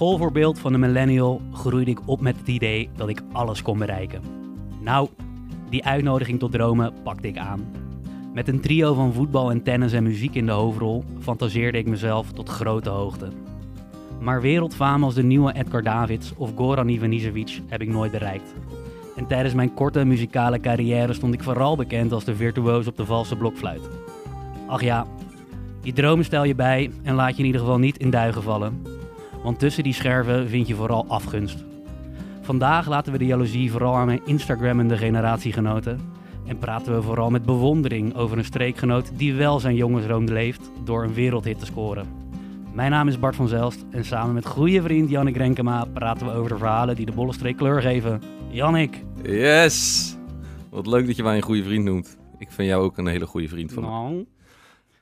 schoolvoorbeeld van de millennial groeide ik op met het idee dat ik alles kon bereiken. Nou, die uitnodiging tot dromen pakte ik aan. Met een trio van voetbal en tennis en muziek in de hoofdrol fantaseerde ik mezelf tot grote hoogte. Maar wereldfaam als de nieuwe Edgar Davids of Goran Ivanisevic heb ik nooit bereikt. En tijdens mijn korte muzikale carrière stond ik vooral bekend als de virtuoos op de valse blokfluit. Ach ja, je dromen stel je bij en laat je in ieder geval niet in duigen vallen. Want tussen die scherven vind je vooral afgunst. Vandaag laten we de jaloezie vooral aan mijn Instagrammende generatiegenoten. En praten we vooral met bewondering over een streekgenoot die wel zijn jongensroom leeft door een wereldhit te scoren. Mijn naam is Bart van Zelst en samen met goede vriend Jannik Renkema praten we over de verhalen die de Bollenstreek kleur geven. Jannik. Yes! Wat leuk dat je mij een goede vriend noemt. Ik vind jou ook een hele goede vriend van me. Nou,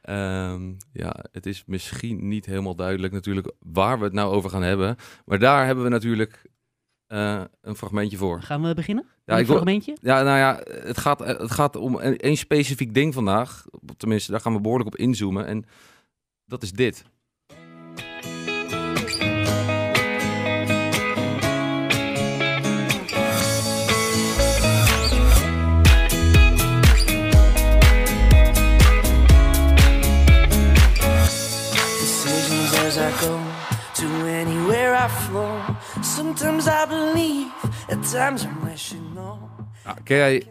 Ehm, ja, het is misschien niet helemaal duidelijk natuurlijk waar we het nou over gaan hebben. Maar daar hebben we natuurlijk eh, een fragmentje voor. gaan we beginnen? Ja, een ik wil- fragmentje? Ja, nou ja, het gaat, het gaat om een- één specifiek ding vandaag. Tenminste, daar gaan we behoorlijk op inzoomen. En dat is dit. I. Sometimes I believe, at times I'm wishing no. Ja, ken jij,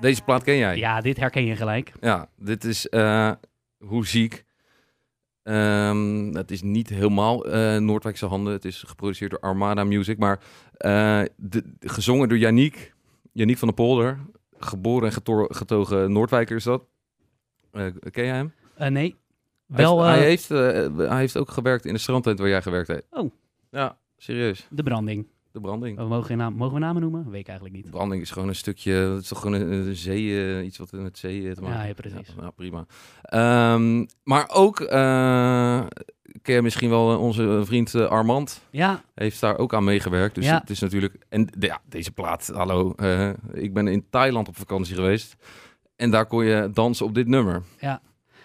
deze plaat ken jij? Ja, dit herken je gelijk. Ja, dit is eh, hoe ziek. Ehm, het is niet helemaal eh, Noordwijkse handen. Het is geproduceerd door Armada Music. Maar eh, de, gezongen door Yannick. Yannick van der Polder. Geboren en getor- getogen Noordwijker is dat. Eh, ken jij hem? Eh, nee. Hij Wel heeft, hij, heeft, hij heeft ook gewerkt in de strandtent waar jij gewerkt hebt. Oh. Ja, serieus. de branding. De branding. We mogen, geen naam, mogen we namen noemen? Weet ik eigenlijk niet. Branding is gewoon een stukje, het is toch gewoon een, een zee, eh, iets wat met zee te maken Ja, ja, precies. Ja, prima. Ehm, maar ook, eh, ken je misschien wel eh, onze vriend Armand, Ja, heeft daar ook aan meegewerkt. Dus Ja. het is natuurlijk, en de- ja, deze plaat, hallo, ik ben in Thailand op vakantie geweest. En daar kon je dansen op dit nummer.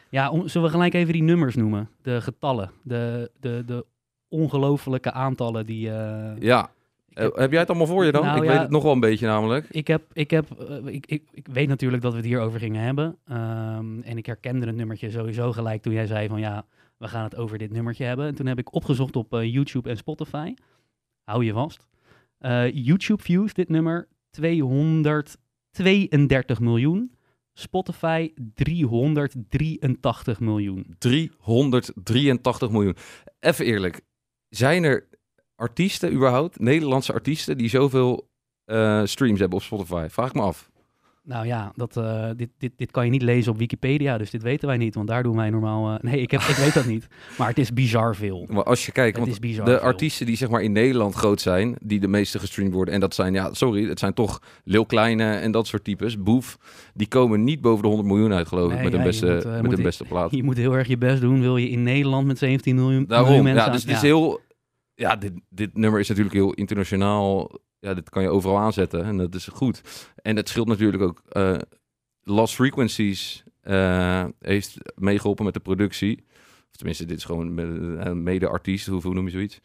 ja om, zullen we gelijk even die nummers noemen? De getallen. De, de, de ongelofelijke aantallen die... eh, Ja, heb- Eh, heb jij het allemaal voor je dan? Nou, ik ja. weet het nog wel een beetje namelijk. Ik heb, ik heb, eh, ik, ik, ik weet natuurlijk dat we het hierover gingen hebben. Ehm, en ik herkende het nummertje sowieso gelijk toen jij zei van ja, we gaan het over dit nummertje hebben. En toen heb ik opgezocht op YouTube en Spotify. Hou je vast. YouTube views, dit nummer, 232 miljoen. Spotify 383 miljoen. 383 miljoen. Even eerlijk, zijn er artiesten überhaupt, Nederlandse artiesten, die zoveel eh, streams hebben op Spotify? Vraag me af. Nou ja, dat, eh, dit, dit, dit kan je niet lezen op Wikipedia, dus dit weten wij niet. Want daar doen wij normaal... eh, nee, ik, heb, ik weet dat niet. Maar het is bizar veel. Maar als je kijkt, want de veel. artiesten die zeg maar in Nederland groot zijn, die de meeste gestreamd worden, en dat zijn, ja, sorry, het zijn toch Lil Kleine en dat soort types, Boef, die komen niet boven de 100 miljoen uit, geloof ik, met ja, beste, moet, eh, met moet beste plaat. Je moet heel erg je best doen, wil je in Nederland met 17 miljoen, miljoen Daarom, mensen ja, aan- dus het is heel, ja, dit, dit nummer is natuurlijk heel internationaal, ja, dit kan je overal aanzetten en dat is goed. En het scheelt natuurlijk ook, eh Lost Frequencies eh, heeft meegeholpen met de productie. Of tenminste, dit is gewoon een mede-artiest, hoe hoe noem je zoiets?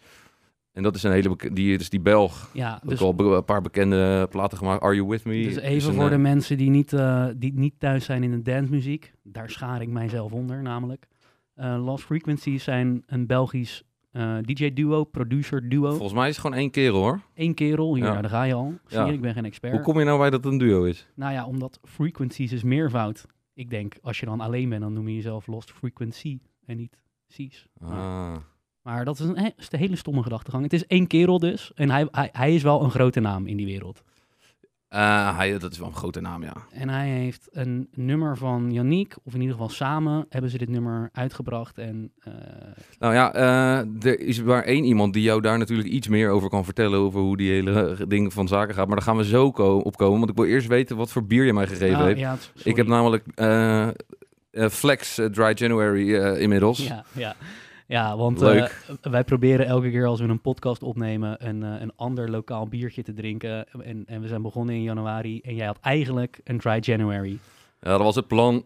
En dat is een hele, die, dus die Belg, Ja, ook dus, al be- een paar bekende platen gemaakt. Are You With Me? dus is even een, voor de eh, mensen die niet, eh, die niet thuis zijn in de dancemuziek. Daar schaar ik mijzelf onder namelijk. Eh Lost Frequencies zijn een Belgisch eh, DJ-duo, producer-duo. Volgens mij is het gewoon één kerel hoor. Eén kerel, hier, Ja. daar ga je al. Zie Ja. je, ik ben geen expert. Hoe kom je nou bij dat het een duo is? Nou ja, omdat frequencies is meervoud. Ik denk, als je dan alleen bent, dan noem je jezelf Lost Frequency en niet Cs. Ah. Maar dat is een, he- is een hele stomme gedachtegang. Het is één kerel dus. En hij, hij, hij is wel een grote naam in die wereld. Eh, hij, dat is wel een grote naam, ja. En hij heeft een nummer van Yannick, of in ieder geval samen, hebben ze dit nummer uitgebracht. En eh, Nou ja, eh, er is maar één iemand die jou daar natuurlijk iets meer over kan vertellen. Over hoe die hele ding van zaken gaat. Maar daar gaan we zo ko- op komen. Want ik wil eerst weten wat voor bier je mij gegeven ah, hebt. ja, ik heb namelijk Flex Dry January inmiddels. Ja, ja. Ja want eh, wij proberen elke keer als we een podcast opnemen een, eh, een ander lokaal biertje te drinken. En, en we zijn begonnen in januari en jij had eigenlijk een dry January. Ja, dat was het plan.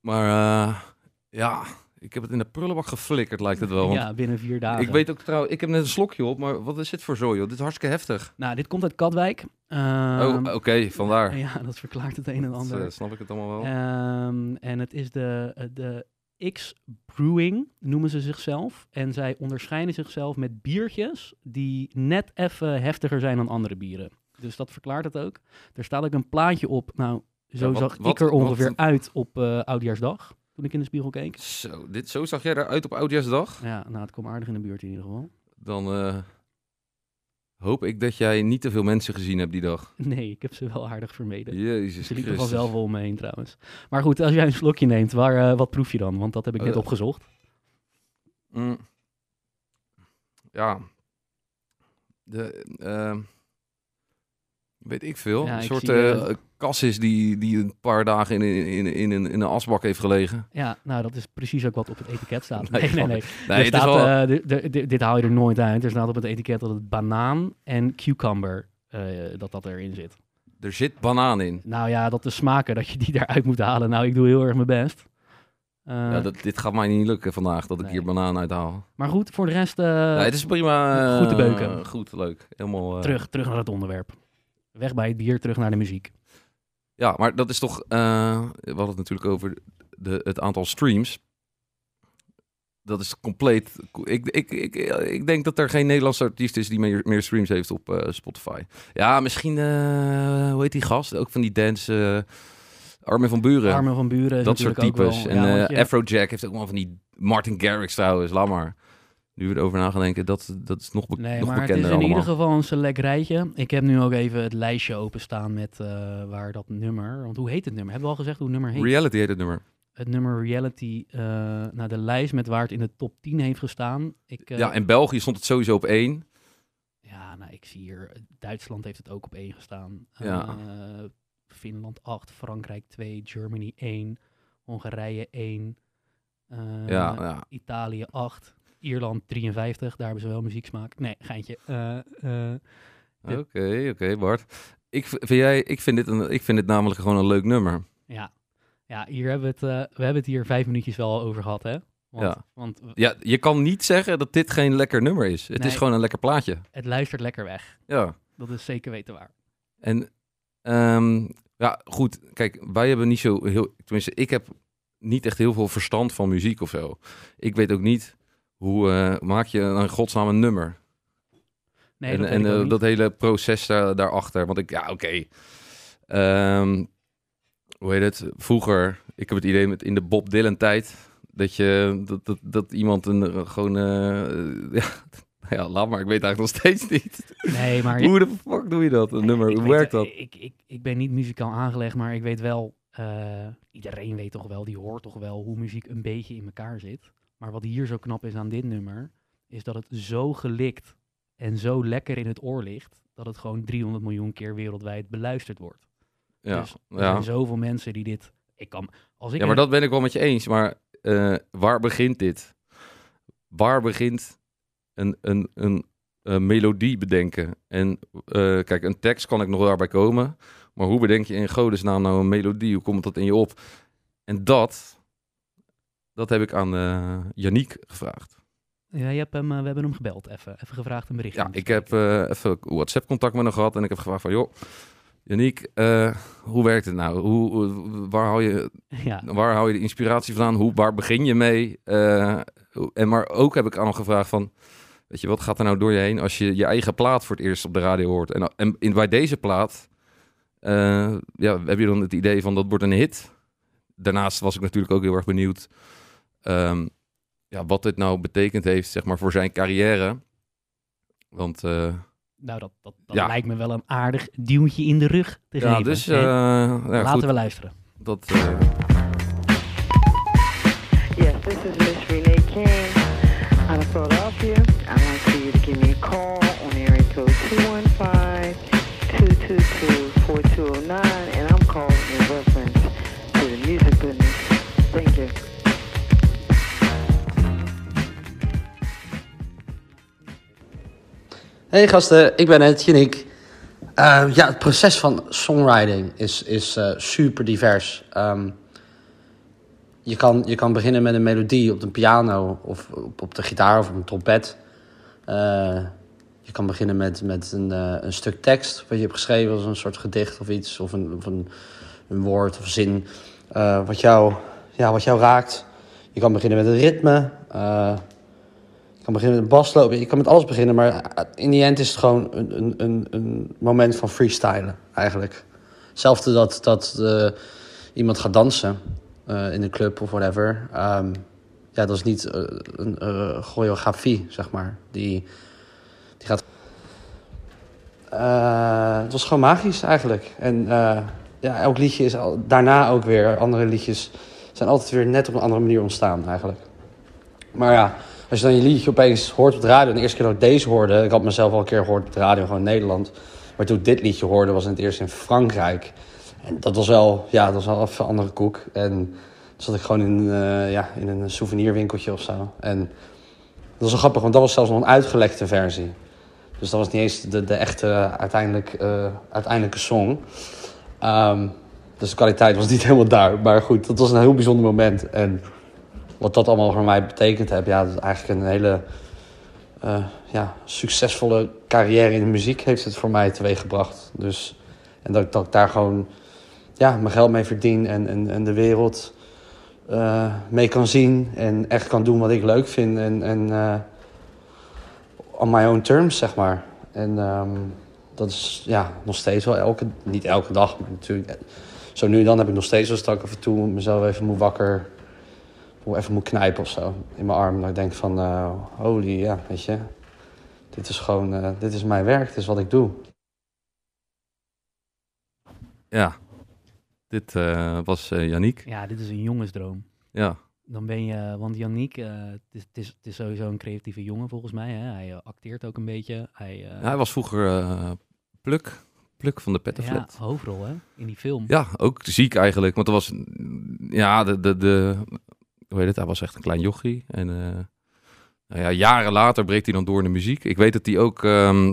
Maar eh, ja, Ik heb het in de prullenbak geflikkerd, lijkt het wel. Want Ja, binnen vier dagen. ik weet ook trouwens, ik heb net een slokje op, maar wat is dit voor zooi, joh? Dit is hartstikke heftig. Nou, dit komt uit Katwijk. oh, Ehm, oké, vandaar. Ja, dat verklaart het een en Dat, ander. snap ik het allemaal wel. Ehm, en het is de, de X Brewing, noemen ze zichzelf. En zij onderscheiden zichzelf met biertjes die net even heftiger zijn dan andere bieren. Dus dat verklaart het ook. Er staat ook een plaatje op. Nou, zo Ja, wat- zag wat- ik er wat- ongeveer uit op eh Oudjaarsdag. Toen ik in de spiegel keek. Zo, dit, zo zag jij eruit op Oudjaarsdag? Ja, nou, het kwam aardig in de buurt in ieder geval. Dan eh, hoop ik dat jij niet te veel mensen gezien hebt die dag. Nee, ik heb ze wel aardig vermeden. Jezus Ze liepen vanzelf wel om me heen trouwens. Maar goed, als jij een slokje neemt, waar, eh, wat proef je dan? Want dat heb ik net Eh, opgezocht. Mm. Ja. De, ehm, weet ik veel. Ja, een ik soort zie, eh eh, kassis die, die een paar dagen in, in, in, in, een, in een asbak heeft gelegen. Ja, nou, dat is precies ook wat op het etiket staat. Nee, Nee, nee, nee. Er staat, wel... eh, de- de- de- dit haal je er nooit uit. Er staat op het etiket dat het banaan en cucumber, dat dat erin zit. er zit banaan in. Nou ja, dat de smaken, dat je die eruit moet halen. Nou, ik doe heel erg mijn best. Ja, dat, dit gaat mij niet lukken vandaag, dat ik hier banaan uithaal. Maar goed, voor de rest, nee, het is prima. goed te beuken. Goed, leuk. Helemaal... terug, terug naar het onderwerp. Weg bij het bier, terug naar de muziek. Ja, maar dat is toch... eh, we hadden het natuurlijk over de, het aantal streams. Dat is compleet... Ik, ik, ik, ik denk dat er geen Nederlandse artiest is die meer, meer streams heeft op eh, Spotify. Ja, misschien... eh, hoe heet die gast? Ook van die dance... Armin van Buren. Armen van Buren dat soort types. en ja, Afrojack heeft ook wel van die... Martin Garrix trouwens, laat maar. Nu we erover na gaan denken, dat, dat is nog, be Nee, nog maar het is in allemaal. ieder geval een select rijtje. Ik heb nu ook even het lijstje openstaan met eh, waar dat nummer... Want hoe heet het nummer? Hebben we al gezegd hoe het nummer heet? Reality heet het nummer. het nummer Reality eh naar de lijst met waar het in de top 10 heeft gestaan. Ik, eh, ja, in België stond het sowieso op één. ja, nou, ik zie hier, eh, Duitsland heeft het ook op 1 gestaan. Ja. Eh, Finland 8, Frankrijk 2, Germany 1, Hongarije 1, eh, ja, ja. Italië 8, Ierland 53, daar hebben ze wel muzieksmaak. Nee, geintje. Eh, eh, Oké, oké, Bart. Ik, vind jij, ik, vind dit een, ik vind dit namelijk gewoon een leuk nummer. ja. ja, hier hebben we het, eh, we hebben het hier vijf minuutjes wel over gehad, hè? Want, Ja. want Ja, je kan niet zeggen dat dit geen lekker nummer is. Het Nee. is gewoon een lekker plaatje. het luistert lekker weg. Ja. Dat is zeker weten waar. En ehm, ja, goed. Kijk, wij hebben niet zo heel... Tenminste, ik heb niet echt heel veel verstand van muziek of zo. Ik weet ook niet hoe eh, maak je een godsnaam een nummer. Nee, en dat, en eh, dat hele proces daar, daarachter. Want ik, ja, oké. Ehm, hoe heet het? Vroeger, ik heb het idee met in de Bob Dylan tijd. Dat je, dat, dat, dat iemand een, eh, gewoon, ja, ja, laat maar. Ik weet eigenlijk nog steeds niet. Nee, maar Hoe de fuck doe je dat? Een nummer, hoe werkt dat? Ik, ik, ik ben niet muzikaal aangelegd, maar ik weet wel, iedereen weet toch wel, die hoort toch wel hoe muziek een beetje in elkaar zit. Maar wat hier zo knap is aan dit nummer, is dat het zo gelikt en zo lekker in het oor ligt, dat het gewoon 300 miljoen keer wereldwijd beluisterd wordt. Ja, Dus er ja. zijn zoveel mensen die dit, ik kan, als ik ja, maar dat ben ik wel met je eens. Maar eh, waar begint dit? Waar begint een, een, een, een melodie bedenken? En eh, kijk, een tekst kan ik nog daarbij komen. Maar hoe bedenk je in godesnaam nou een melodie? Hoe komt dat in je op? En dat, dat heb ik aan Yannick gevraagd. ja, je hebt hem, eh, we hebben hem gebeld, even, even gevraagd een bericht. Ja, ik heb eh, even WhatsApp-contact met hem gehad. En ik heb gevraagd van, joh, Yannick, hoe werkt het nou? Hoe, waar hou je ja, Waar hou je de inspiratie vandaan? Hoe, waar begin je mee? En maar ook heb ik aan hem gevraagd van... Weet je, wat gaat er nou door je heen als je je eigen plaat voor het eerst op de radio hoort? En, en in, bij deze plaat ja, heb je dan het idee van dat wordt een hit. Daarnaast was ik natuurlijk ook heel erg benieuwd... ehm, ja, wat dit nou betekend heeft zeg maar, voor zijn carrière. Want eh, nou dat, dat, dat Ja. lijkt me wel een aardig duwtje in de rug te ja, geven. dus eh, ja, Laten goed, we luisteren. dat... Yes, this is Miss Renee King out of Philadelphia. I'd like for you to give me a call on area code 215-222-4209, and I'm calling in reference to the music business. Thank you. Hey gasten, ik ben het, Yannick. Eh, ja, het proces van songwriting is, is eh, super divers. Ehm, je, kan, je kan beginnen met een melodie op de piano of op, op de gitaar of op een trompet. Eh, je kan beginnen met, met een, een stuk tekst wat je hebt geschreven als een soort gedicht of iets. Of een, of een, woord of zin wat, jou, ja, wat jou raakt. Je kan beginnen met een ritme. Eh, je kan beginnen met basloop. Je kan met alles beginnen, maar in die end is het gewoon een, een, een, moment van freestylen eigenlijk. Hetzelfde dat, dat eh, iemand gaat dansen eh, in een club of whatever. Ehm, ja, dat is niet eh, een eh, choreografie, zeg maar. Die, die gaat... Eh, het was gewoon magisch eigenlijk. En eh, ja, elk liedje is al, daarna ook weer... Andere liedjes zijn altijd weer net op een andere manier ontstaan eigenlijk. Maar ja, als je dan je liedje opeens hoort op de radio... en de eerste keer dat ik deze hoorde... Ik had mezelf al een keer gehoord op de radio, gewoon in Nederland. Maar toen ik dit liedje hoorde, was het eerst in Frankrijk. En dat was wel, ja, dat was wel even een andere koek. En toen zat ik gewoon in, eh, ja, in een souvenirwinkeltje of zo. En dat was wel grappig, want dat was zelfs nog een uitgelekte versie. Dus dat was niet eens de, de echte uiteindelijk, eh, uiteindelijke song. Ehm, dus de kwaliteit was niet helemaal daar. Maar goed, dat was een heel bijzonder moment. En wat dat allemaal voor mij betekend heeft, ja, dat is eigenlijk een hele eh, ja, succesvolle carrière in de muziek heeft het voor mij teweeggebracht. Dus, en dat, ik- dat ik daar gewoon ja, mijn geld mee verdien en, en, en de wereld eh, mee kan zien. En echt kan doen wat ik leuk vind. En, en eh, on my own terms, zeg maar. En ehm, dat is ja, nog steeds wel elke, niet elke dag, maar natuurlijk. Zo nu en dan heb ik nog steeds wel dat af en toe mezelf even moet wakker, of even moet knijpen of zo in mijn arm. Dat ik denk van, eh, holy, ja, weet je. Dit is gewoon, eh, dit is mijn werk, dit is wat ik doe. Ja, dit eh, was eh Yannick. Ja, dit is een jongensdroom. Ja, Dan ben je, want Yannick, eh, het, is, het, is, het is sowieso een creatieve jongen volgens mij. Hè? Hij acteert ook een beetje. Hij, eh, hij was vroeger eh, Pluk, Pluk van de ja, Pettenflat. hoofdrol hè, in die film. Ja, ook ziek eigenlijk. Want er was, ja, de, de, de, hoe heet het? Hij was echt een klein jochie. En eh, nou ja, jaren later breekt hij dan door in de muziek. Ik weet dat hij ook, ehm,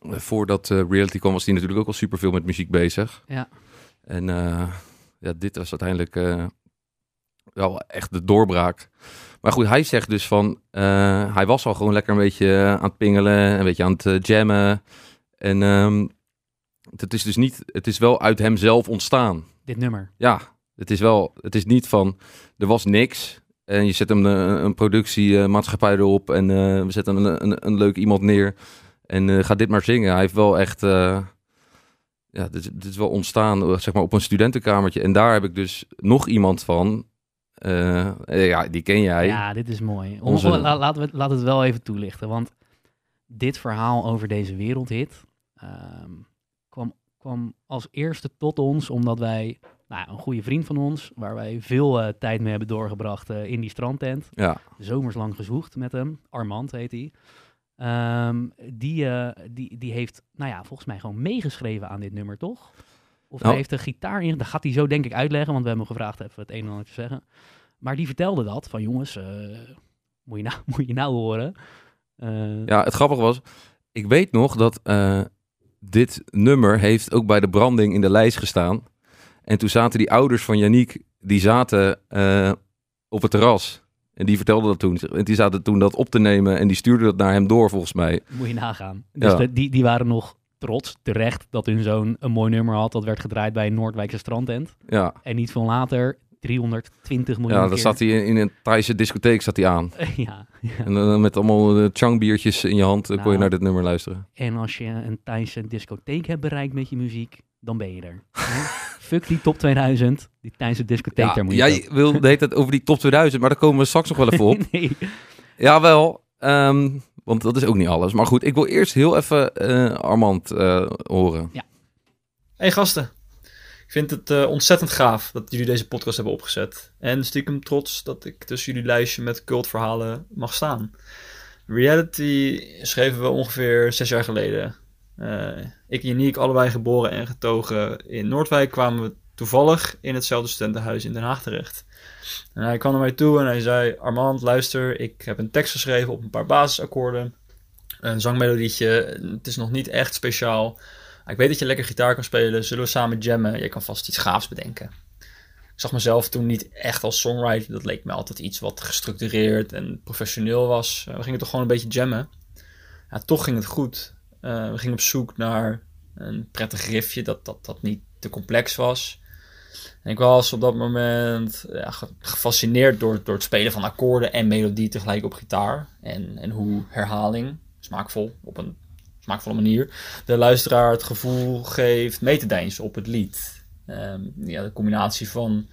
voordat eh, reality kwam, was hij natuurlijk ook al superveel met muziek bezig. Ja. En eh, ja, dit was uiteindelijk wel echt de doorbraak. Maar goed, hij zegt dus van, hij was al gewoon lekker een beetje aan het pingelen, een beetje aan het jammen. En ehm, het is dus niet, het is wel uit hemzelf ontstaan. Dit nummer. Ja, het is wel, het is niet van, er was niks. En je zet hem een, een productiemaatschappij erop en eh, we zetten een, een, een leuk iemand neer. En eh ga dit maar zingen. Hij heeft wel echt, eh, ja, dit, dit is wel ontstaan, eh, zeg maar, op een studentenkamertje. En daar heb ik dus nog iemand van, eh, eh, ja, die ken jij. Ja, dit is mooi. Onze- la- laten we, we het wel even toelichten. Want dit verhaal over deze wereldhit ehm, kwam, kwam als eerste tot ons omdat wij, nou, een goede vriend van ons, waar wij veel eh, tijd mee hebben doorgebracht eh, in die strandtent, Ja, zomerslang gezocht met hem, Armand heet hij. Ehm, die, eh, die, die heeft, nou ja, volgens mij gewoon meegeschreven aan dit nummer, toch? Of Nou. hij heeft de gitaar in, dat gaat hij zo denk ik uitleggen, want we hebben hem gevraagd even het een en ander te zeggen. Maar die vertelde dat, van jongens, moet, je nou, moet je nou horen. Ja, het grappige was, ik weet nog dat dit nummer heeft ook bij de branding in de lijst gestaan. En toen zaten die ouders van Yannick, die zaten eh, op het terras. En die vertelden dat toen. En die zaten toen dat op te nemen en die stuurden dat naar hem door volgens mij. Moet je nagaan. Dus Ja. de- die, die waren nog trots, terecht, dat hun zoon een mooi nummer had. Dat werd gedraaid bij een Noordwijkse strandtent. Ja, En niet veel later, 320 miljoen ja dan zat hij in, in een Thaise discotheek zat hij aan. ja, ja. En dan met allemaal uh, changbiertjes in je hand eh, kon je Nou. naar dit nummer luisteren. En als je een Thaise discotheek hebt bereikt met je muziek, dan ben je er. Fuck die top 2000, die Thaise discotheek, Ja, daar moet je jij wil de hele tijd over die top 2000, maar daar komen we straks nog wel even op. nee. Jawel, ehm, want dat is ook niet alles. Maar goed, ik wil eerst heel even eh, Armand eh, horen. Hey gasten, ik vind het eh, ontzettend gaaf dat jullie deze podcast hebben opgezet. En stiekem trots dat ik tussen jullie lijstje met cultverhalen mag staan. Reality schreven we ongeveer zes jaar geleden. Eh, ik en Yannick, allebei geboren en getogen in Noordwijk, kwamen we toevallig in hetzelfde studentenhuis in Den Haag terecht. En hij kwam naar mij toe en hij zei: Armand, luister, ik heb een tekst geschreven op een paar basisakkoorden. Een zangmelodietje. Het is nog niet echt speciaal. Ik weet dat je lekker gitaar kan spelen. Zullen we samen jammen? Je kan vast iets gaafs bedenken. Ik zag mezelf toen niet echt als songwriter. Dat leek me altijd iets wat gestructureerd en professioneel was. Eh, we gingen toch gewoon een beetje jammen. Ja, toch ging het goed. Eh, we gingen op zoek naar een prettig riffje dat, dat, dat niet te complex was. En ik was op dat moment ja, ge- gefascineerd door, door het spelen van akkoorden en melodie tegelijk op gitaar. En, en hoe herhaling, smaakvol, op een smaakvolle manier, de luisteraar het gevoel geeft mee te deinzen op het lied. Ehm, ja, de combinatie van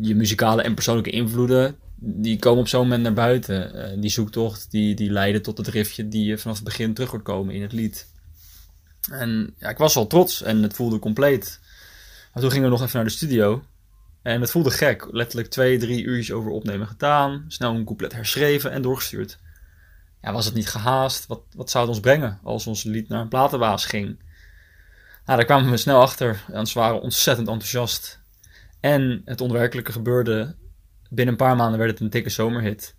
je muzikale en persoonlijke invloeden, die komen op zo'n moment naar buiten. Eh, die zoektocht, die, die leiden tot het riffje die je vanaf het begin terug hoort komen in het lied. En ja, ik was wel trots en het voelde compleet. Maar toen gingen we nog even naar de studio. En het voelde gek. Letterlijk twee, drie uurtjes over opnemen gedaan. Snel een couplet herschreven en doorgestuurd. Ja, was het niet gehaast? Wat, wat zou het ons brengen als ons lied naar een platenbaas ging? Nou, daar kwamen we snel achter. En ze waren ontzettend enthousiast. En het onwerkelijke gebeurde. Binnen een paar maanden werd het een dikke zomerhit.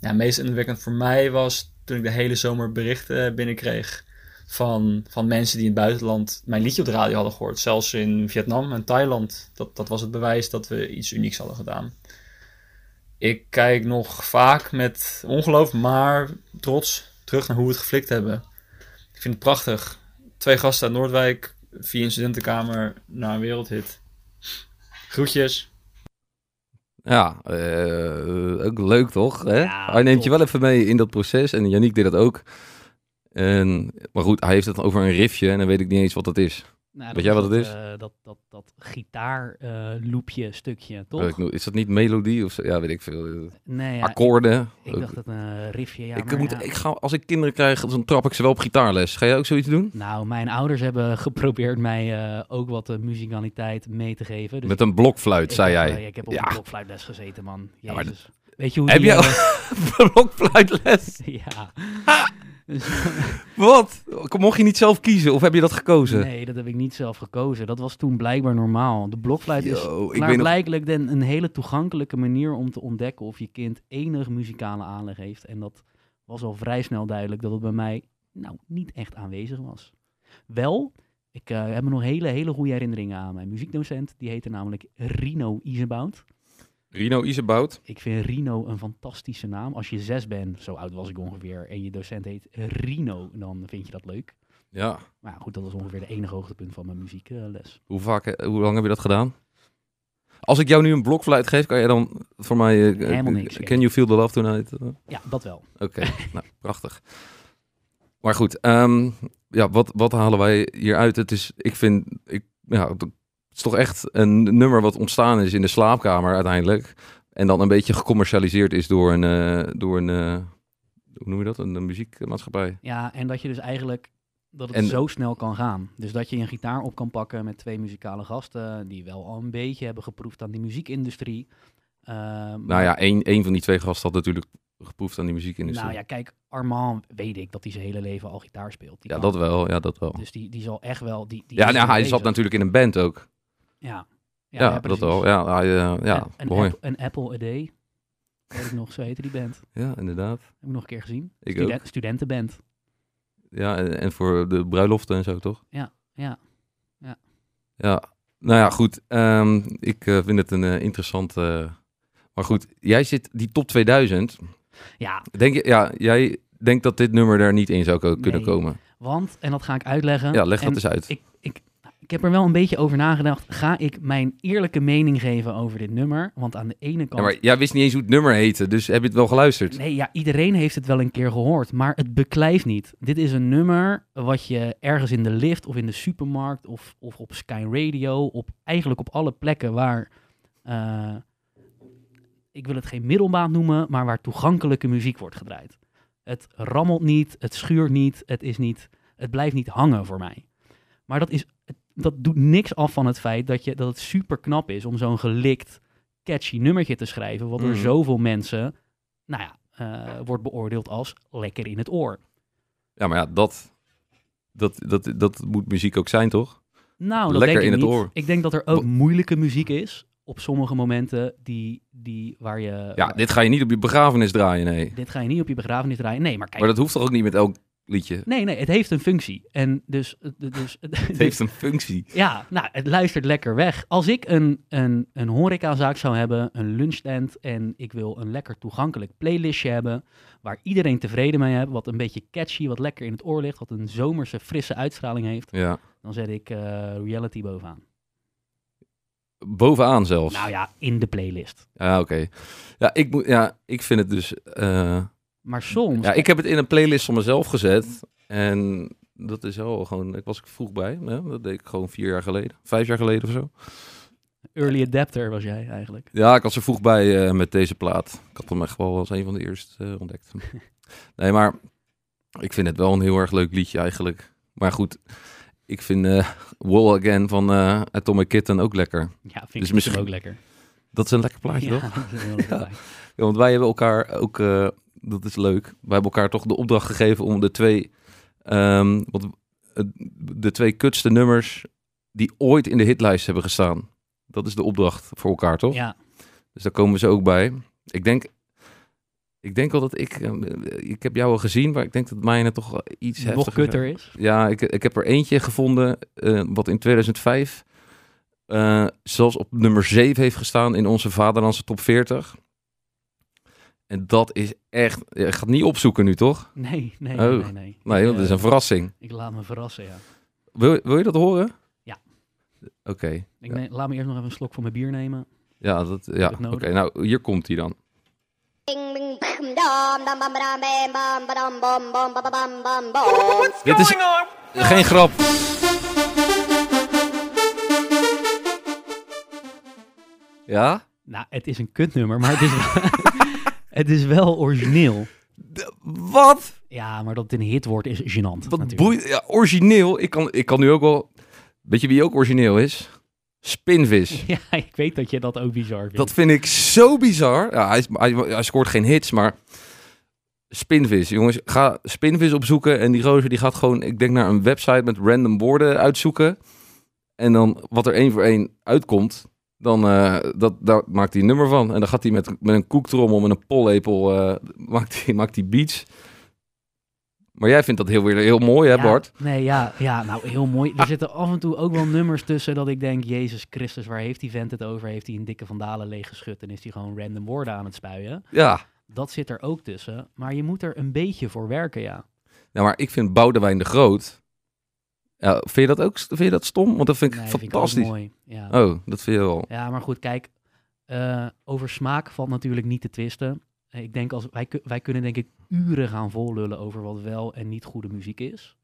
Ja, het meest indrukwekkend voor mij was toen ik de hele zomer berichten binnenkreeg van, van mensen die in het buitenland mijn liedje op de radio hadden gehoord. Zelfs in Vietnam en Thailand. Dat, dat was het bewijs dat we iets unieks hadden gedaan. Ik kijk nog vaak met ongeloof, maar trots terug naar hoe we het geflikt hebben. Ik vind het prachtig. Twee gasten uit Noordwijk, via een studentenkamer naar een wereldhit. Groetjes. Ja, eh, ook leuk toch? Hè? Ja, hij neemt top. je wel even mee in dat proces en Yannick deed dat ook. En, maar goed, hij heeft het over een riffje en dan weet ik niet eens wat dat is. Nou, Weet jij wat het is? eh, dat dat, dat gitaarloopje stukje, toch? Nog- Is dat niet melodie of zo? Ja, weet ik veel. nee, ja, Akkoorden. Ik, ik dacht dat een riffje, ja. ik maar moet, ja. ik ga, als ik kinderen krijg, dan trap ik ze wel op gitaarles. Ga jij ook zoiets doen? Nou, mijn ouders hebben geprobeerd mij eh, ook wat uh, muzikaliteit mee te geven. Dus Met een blokfluit, zei heb, jij. eh, ik heb op Ja. een blokfluitles gezeten, man. Ja, Jezus. Weet je hoe Heb die, je eh, blokfluitles? ja. Wat? Mocht je niet zelf kiezen of heb je dat gekozen? nee, dat heb ik niet zelf gekozen. Dat was toen blijkbaar normaal. De blokfluit is Yo, nog- klaarblijkelijk den- een hele toegankelijke manier om te ontdekken of je kind enig muzikale aanleg heeft. En dat was al vrij snel duidelijk dat het bij mij nou niet echt aanwezig was. Wel, ik eh, heb me nog hele, hele goede herinneringen aan mijn muziekdocent. Die heette namelijk Rino Isebout. Rino Isebout. Ik vind Rino een fantastische naam. Als je zes bent, zo oud was ik ongeveer, en je docent heet Rino, dan vind je dat leuk. Ja. Maar ja, goed, dat was ongeveer de enige hoogtepunt van mijn muziekles. Hoe, vaak, eh, hoe lang heb je dat gedaan? Als ik jou nu een blokfluit geef, kan je dan voor mij... eh, Helemaal eh, niks Can you feel the love tonight? Ja, dat wel. Oké, nou, prachtig. Maar goed, ehm, ja, wat, wat halen wij hieruit? Het is, ik vind, ik, ja, is toch echt een nummer wat ontstaan is in de slaapkamer uiteindelijk. En dan een beetje gecommercialiseerd is door een, eh, door een eh, hoe noem je dat? Een, een muziekmaatschappij. Ja, en dat je dus eigenlijk dat het En- zo snel kan gaan. Dus dat je een gitaar op kan pakken met twee muzikale gasten die wel al een beetje hebben geproefd aan die muziekindustrie. Eh, Nou maar- ja, één, één van die twee gasten had natuurlijk geproefd aan die muziekindustrie. Nou ja, kijk, Armand weet ik dat hij zijn hele leven al gitaar speelt. Die ja, kan- dat wel, ja, dat wel. Dus die, die zal echt wel... Die, die ja, nou, hij zat natuurlijk in een band ook. Ja, Ja, dat wel. Ja, eh, ja een, mooi. app- een Apple a Day. Weet ik nog, zo heette die band. Heb Ja, inderdaad. ik nog een keer gezien. Ik Studen- ook. Studentenband. Ja, en, en voor de bruiloften en zo, toch? Ja, ja. Ja, nou ja, goed. Ehm, ik eh, vind het een eh, interessant... eh, maar goed, jij zit die top 2000. Ja, Denk je, ja, jij denkt dat dit nummer er niet in zou kunnen Nee. komen? want, en dat ga ik uitleggen. Ja, leg dat En eens uit. Ik, ik, ik heb er wel een beetje over nagedacht. Ga ik mijn eerlijke mening geven over dit nummer? Want aan de ene Ja, kant... maar jij wist niet eens hoe het nummer heette, dus heb je het wel geluisterd? Nee, ja, iedereen heeft het wel een keer gehoord, maar het beklijft niet. Dit is een nummer wat je ergens in de lift of in de supermarkt of, of op Sky Radio, op, eigenlijk op alle plekken waar, eh, ik wil het geen middelmaat noemen, maar waar toegankelijke muziek wordt gedraaid. Het rammelt niet, het schuurt niet, het, is niet, het blijft niet hangen voor mij. Maar dat, is, het- dat doet niks af van het feit dat, je, dat het super knap is om zo'n gelikt, catchy nummertje te schrijven, wat door Mhm. zoveel mensen nou ja, eh, wordt beoordeeld als lekker in het oor. Ja, maar ja, dat, dat, dat, dat moet muziek ook zijn, toch? Nou, dat Lekker denk ik in het niet. oor. Ik denk dat er ook moeilijke muziek is op sommige momenten die, die waar je... Ja, dit ga je niet op je begrafenis draaien, nee. dit ga je niet op je begrafenis draaien. Nee, maar kijk, Maar dat hoeft toch ook niet met elk liedje. Nee, nee, het heeft een functie. En dus... eh, dus Het heeft een functie. Ja, nou, het luistert lekker weg. Als ik een, een, een horecazaak zou hebben, een lunchstand... en ik wil een lekker toegankelijk playlistje hebben... waar iedereen tevreden mee heeft, wat een beetje catchy, wat lekker in het oor ligt... wat een zomerse, frisse uitstraling heeft... Ja. dan zet ik eh, reality bovenaan. Bovenaan zelfs. Nou ja, in de playlist. Ja, oké. Ja, ik moet, ja, ik vind het dus. eh, Maar soms... ja, ik heb het in een playlist van mezelf gezet. En dat is wel gewoon. Ik was ik vroeg bij. Hè? Dat deed ik gewoon vier jaar geleden, vijf jaar geleden of zo. Early adapter was jij eigenlijk. Ja, ik was er vroeg bij eh, met deze plaat. Ik had hem echt wel als een van de eerste eh, ontdekt. nee, maar ik vind het wel een heel erg leuk liedje eigenlijk. Maar goed, ik vind eh Wall Again van Atomic Kitten ook lekker. Ja, vind Dus ik misschien- ook lekker. Dat is een lekker plaatje, ja, toch? dat is een heel lekker Ja. plaatje. Ja, want wij hebben elkaar ook, dat is leuk, wij hebben elkaar toch de opdracht gegeven om de twee, ehm, wat, de twee kutste nummers die ooit in de hitlijst hebben gestaan. Dat is de opdracht voor elkaar, toch? Ja, Dus daar komen ze ook bij. Ik denk, ik denk wel dat ik, eh, ik heb jou al gezien, maar ik denk dat mijne toch iets nog kutter is. ja, ik, ik heb er eentje gevonden eh, wat in 2005 eh, zelfs op nummer 7 heeft gestaan in onze Vaderlandse top 40. En dat is echt... Je gaat het niet opzoeken nu, toch? Nee, nee, Oh. nee, nee. nee. Dat is eh, een verrassing. Ik laat me verrassen, ja. Wil, wil je dat horen? Ja. Oké. Ik Ja. neem- laat me eerst nog even een slok van mijn bier nemen. Ja, dat, ja. oké. Nou, hier komt hij dan. Dit is geen grap. Ja? Nou, het is een kutnummer, maar het is, het is wel origineel. Wat? Ja, maar dat het een hit wordt is gênant. Wat boeit... Ja, origineel. Ik kan, ik kan nu ook wel... Weet je wie ook origineel is? Spinvis. Ja, ik weet dat je dat ook bizar vindt. Dat vind ik zo bizar. Ja, hij, hij, hij scoort geen hits, maar... Spinvis, jongens. Ga Spinvis opzoeken. En die gozer die gaat gewoon, ik denk, naar een website met random woorden uitzoeken. En dan wat er één voor één uitkomt, dan eh, dat, daar maakt hij een nummer van. En dan gaat hij met, met een koektrommel, met een pollepel, eh, maakt hij maakt hij beats. Maar jij vindt dat heel, heel mooi, hè Ja, Bart? Nee, ja, ja, nou heel mooi. Er zitten af en toe ook wel nummers tussen dat ik denk, Jezus Christus, waar heeft die vent het over? Heeft hij een dikke vandalen leeggeschud en is hij gewoon random woorden aan het spuien? Ja. Dat zit er ook tussen. Maar je moet er een beetje voor werken, ja. Nou, maar ik vind Boudewijn de Groot... Ja, vind je dat ook vind je dat stom? Want dat vind ik Nee, vind ik ook fantastisch. mooi. Ja. oh, dat vind je wel. ja, maar goed, kijk, eh, over smaak valt natuurlijk niet te twisten. Eh, Ik denk als wij, wij kunnen denk ik uren gaan vollullen over wat wel en niet goede muziek is.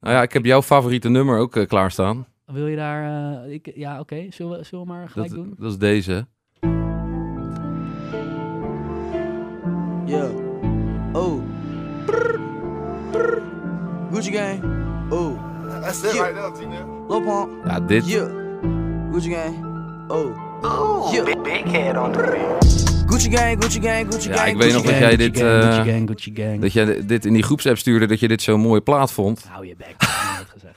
Nou ja, ik heb jouw favoriete nummer ook eh, klaarstaan. Wil je daar, eh, ik, ja oké, zullen, we, zullen we maar gelijk Dat, doen? dat is deze. Yeah. Oh. Brr. Brr. Gucci gang. Oh. That's it Yeah. right Tina. Lil Pump. Ja, dit. Yeah. Gucci gang. Oh. Ooh, Yeah. big, big head on the beat. Gucci gang, Gucci gang, Gucci Ja, gang. ik weet Gucci nog dat gang. jij Gucci dit, gang, eh, Gucci gang, Gucci gang. Dat jij dit in die groepsapp stuurde, dat je dit zo'n mooie plaat vond. Hou je bek, ik heb nooit gezegd.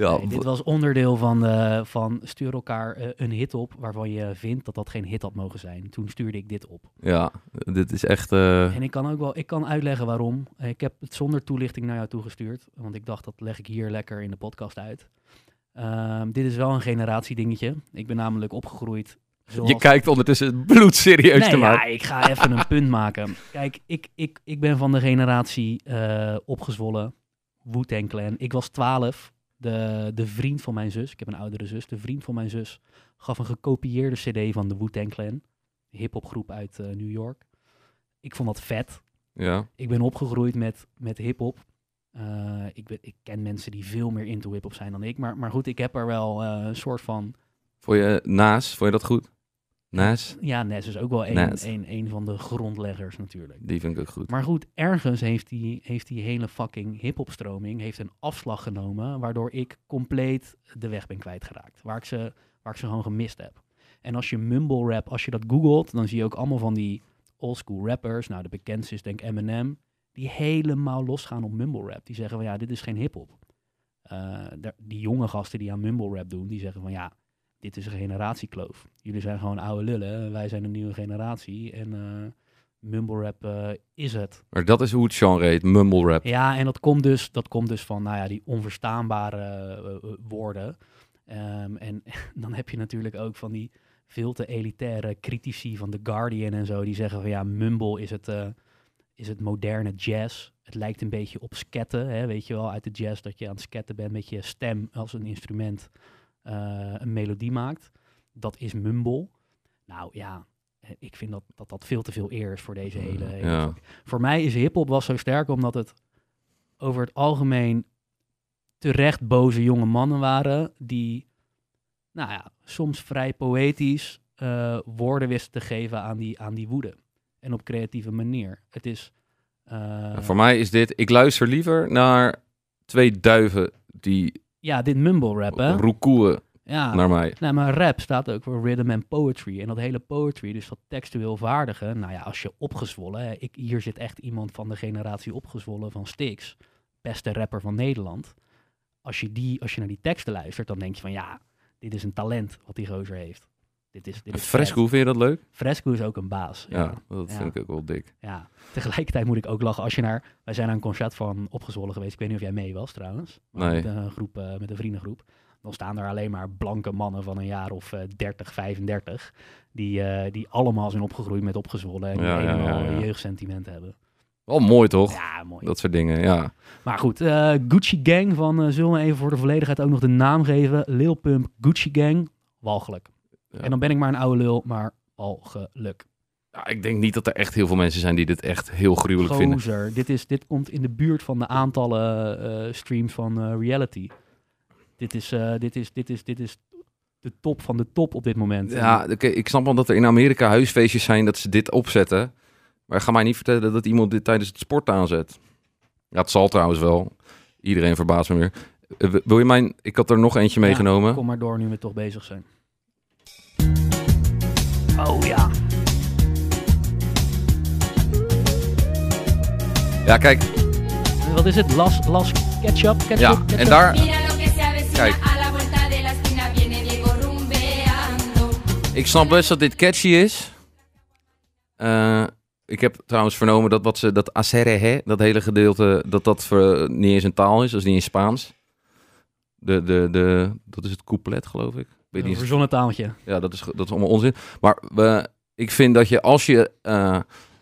Ja, Nee, dit was onderdeel van, eh, van stuur elkaar eh, een hit op waarvan je vindt dat dat geen hit had mogen zijn. Toen stuurde ik dit op. ja dit is echt... eh, En ik kan ook wel, ik kan uitleggen waarom. Ik heb het zonder toelichting naar jou toegestuurd, want ik dacht dat leg ik hier lekker in de podcast uit. Ehm, dit is wel een generatiedingetje. Ik ben namelijk opgegroeid. Zoals... Je kijkt ondertussen bloedserieus nee, te ja, maken. ik ga even een punt maken. Kijk, ik, ik, ik ben van de generatie opgezwollen. Wu-Tang Clan. Ik was 12. De, de vriend van mijn zus, ik heb een oudere zus, de vriend van mijn zus gaf een gekopieerde cd van de Wu-Tang Clan. Hip-hopgroep uit eh, New York. Ik vond dat vet. Ja. Ik ben opgegroeid met, met hip-hop. Eh, ik, ben, ik ken mensen die veel meer into hip-hop zijn dan ik. Maar, maar goed, ik heb er wel eh, een soort van Vond je Naas, vond je dat goed? Naas? Ja, Nes is ook wel een, een, een van de grondleggers natuurlijk. Die vind ik ook goed. Maar goed, ergens heeft die, heeft die hele fucking hip-hop-stroming heeft een afslag genomen, waardoor ik compleet de weg ben kwijtgeraakt. Waar ik ze, waar ik ze gewoon gemist heb. En als je mumble rap, als je dat googelt, dan zie je ook allemaal van die oldschool rappers. Nou, de bekendste is denk ik Eminem. Die helemaal losgaan op mumble rap. Die zeggen van ja, dit is geen hip-hop. Daar- die jonge gasten die aan mumble rap doen, die zeggen van ja, dit is een generatiekloof. Jullie zijn gewoon oude lullen, wij zijn een nieuwe generatie. En eh, mumble rap eh, is het. Maar dat is hoe het genre heet, mumble rap. Ja, en dat komt dus, dat komt dus van nou ja, die onverstaanbare eh, woorden. Ehm, en dan heb je natuurlijk ook van die veel te elitaire critici van The Guardian en zo, die zeggen van ja, mumble is het, is het moderne jazz. Het lijkt een beetje op sketten, hè, weet je wel, uit de jazz dat je aan het sketten bent met je stem als een instrument een melodie maakt. Dat is mumble. Nou ja, eh, ik vind dat dat, dat veel te veel eer is voor deze hele, hele Ja. Voor mij is hip-hop was zo sterk omdat het over het algemeen terecht boze jonge mannen waren die, nou ja, soms vrij poëtisch eh, woorden wisten te geven aan die, aan die woede. En op creatieve manier. Het is. eh, Ja, voor mij is dit, ik luister liever naar twee duiven die ja, dit mumble rap, hè? roekoeën Ja. naar mij. Nou, maar rap staat ook voor rhythm and poetry. En dat hele poetry, dus dat textueel vaardige. Nou ja, als je opgezwollen, hè, ik, hier zit echt iemand van de generatie opgezwollen van Styx, beste rapper van Nederland. Als je, die, als je naar die teksten luistert, dan denk je van ja, dit is een talent wat die gozer heeft. Dit is, dit is Fresco, vet. vind je dat leuk? Fresco is ook een baas. Ja, Ja. dat vind ik ook wel dik. ja. Tegelijkertijd moet ik ook lachen als je naar... Wij zijn naar een concert van Opgezwollen geweest. Ik weet niet of jij mee was trouwens. Maar Nee. Met een, groep, eh, met een vriendengroep. Dan staan er alleen maar blanke mannen van een jaar of eh 30, 35. Die, eh, die allemaal zijn opgegroeid met Opgezwollen. En die Ja, jeugdsentiment hebben. Wel mooi toch? Ja, mooi. Dat soort dingen, ja. Maar goed, eh, Gucci Gang van... zullen we even voor de volledigheid ook nog de naam geven? Lil Pump, Gucci Gang. Walgelijk. Ja. En dan ben ik maar een oude lul, maar walgelijk. ja. Ik denk niet dat er echt heel veel mensen zijn die dit echt heel gruwelijk vinden. Gozer, dit, is, dit komt in de buurt van de aantallen eh, streams van eh, reality. Dit is, eh, dit, is, dit, is, dit is de top van de top op dit moment. Ja, oké, ik snap wel dat er in Amerika huisfeestjes zijn dat ze dit opzetten. Maar ga mij niet vertellen dat iemand dit tijdens het sport aanzet. Ja, het zal trouwens wel. Iedereen verbaast me weer. Wil je mijn... Ik had er nog eentje Ja, meegenomen. Kom maar door nu we toch bezig zijn. Oh ja. Ja, kijk. Wat is het? Las, las ketchup? ketchup Ja, ketchup? en daar... Kijk. a la vuelta de la esquina viene Diego rumbeando. Ik snap best dat dit catchy is. Eh, ik heb trouwens vernomen dat wat ze... Dat acerre, dat hele gedeelte... Dat dat voor, niet eens een taal is. Dat is niet in Spaans. De, de, de, dat is het couplet, geloof ik. Weet Een niet verzonnen taaltje. Ja, dat is, dat is allemaal onzin. Maar we, ik vind dat je als je eh,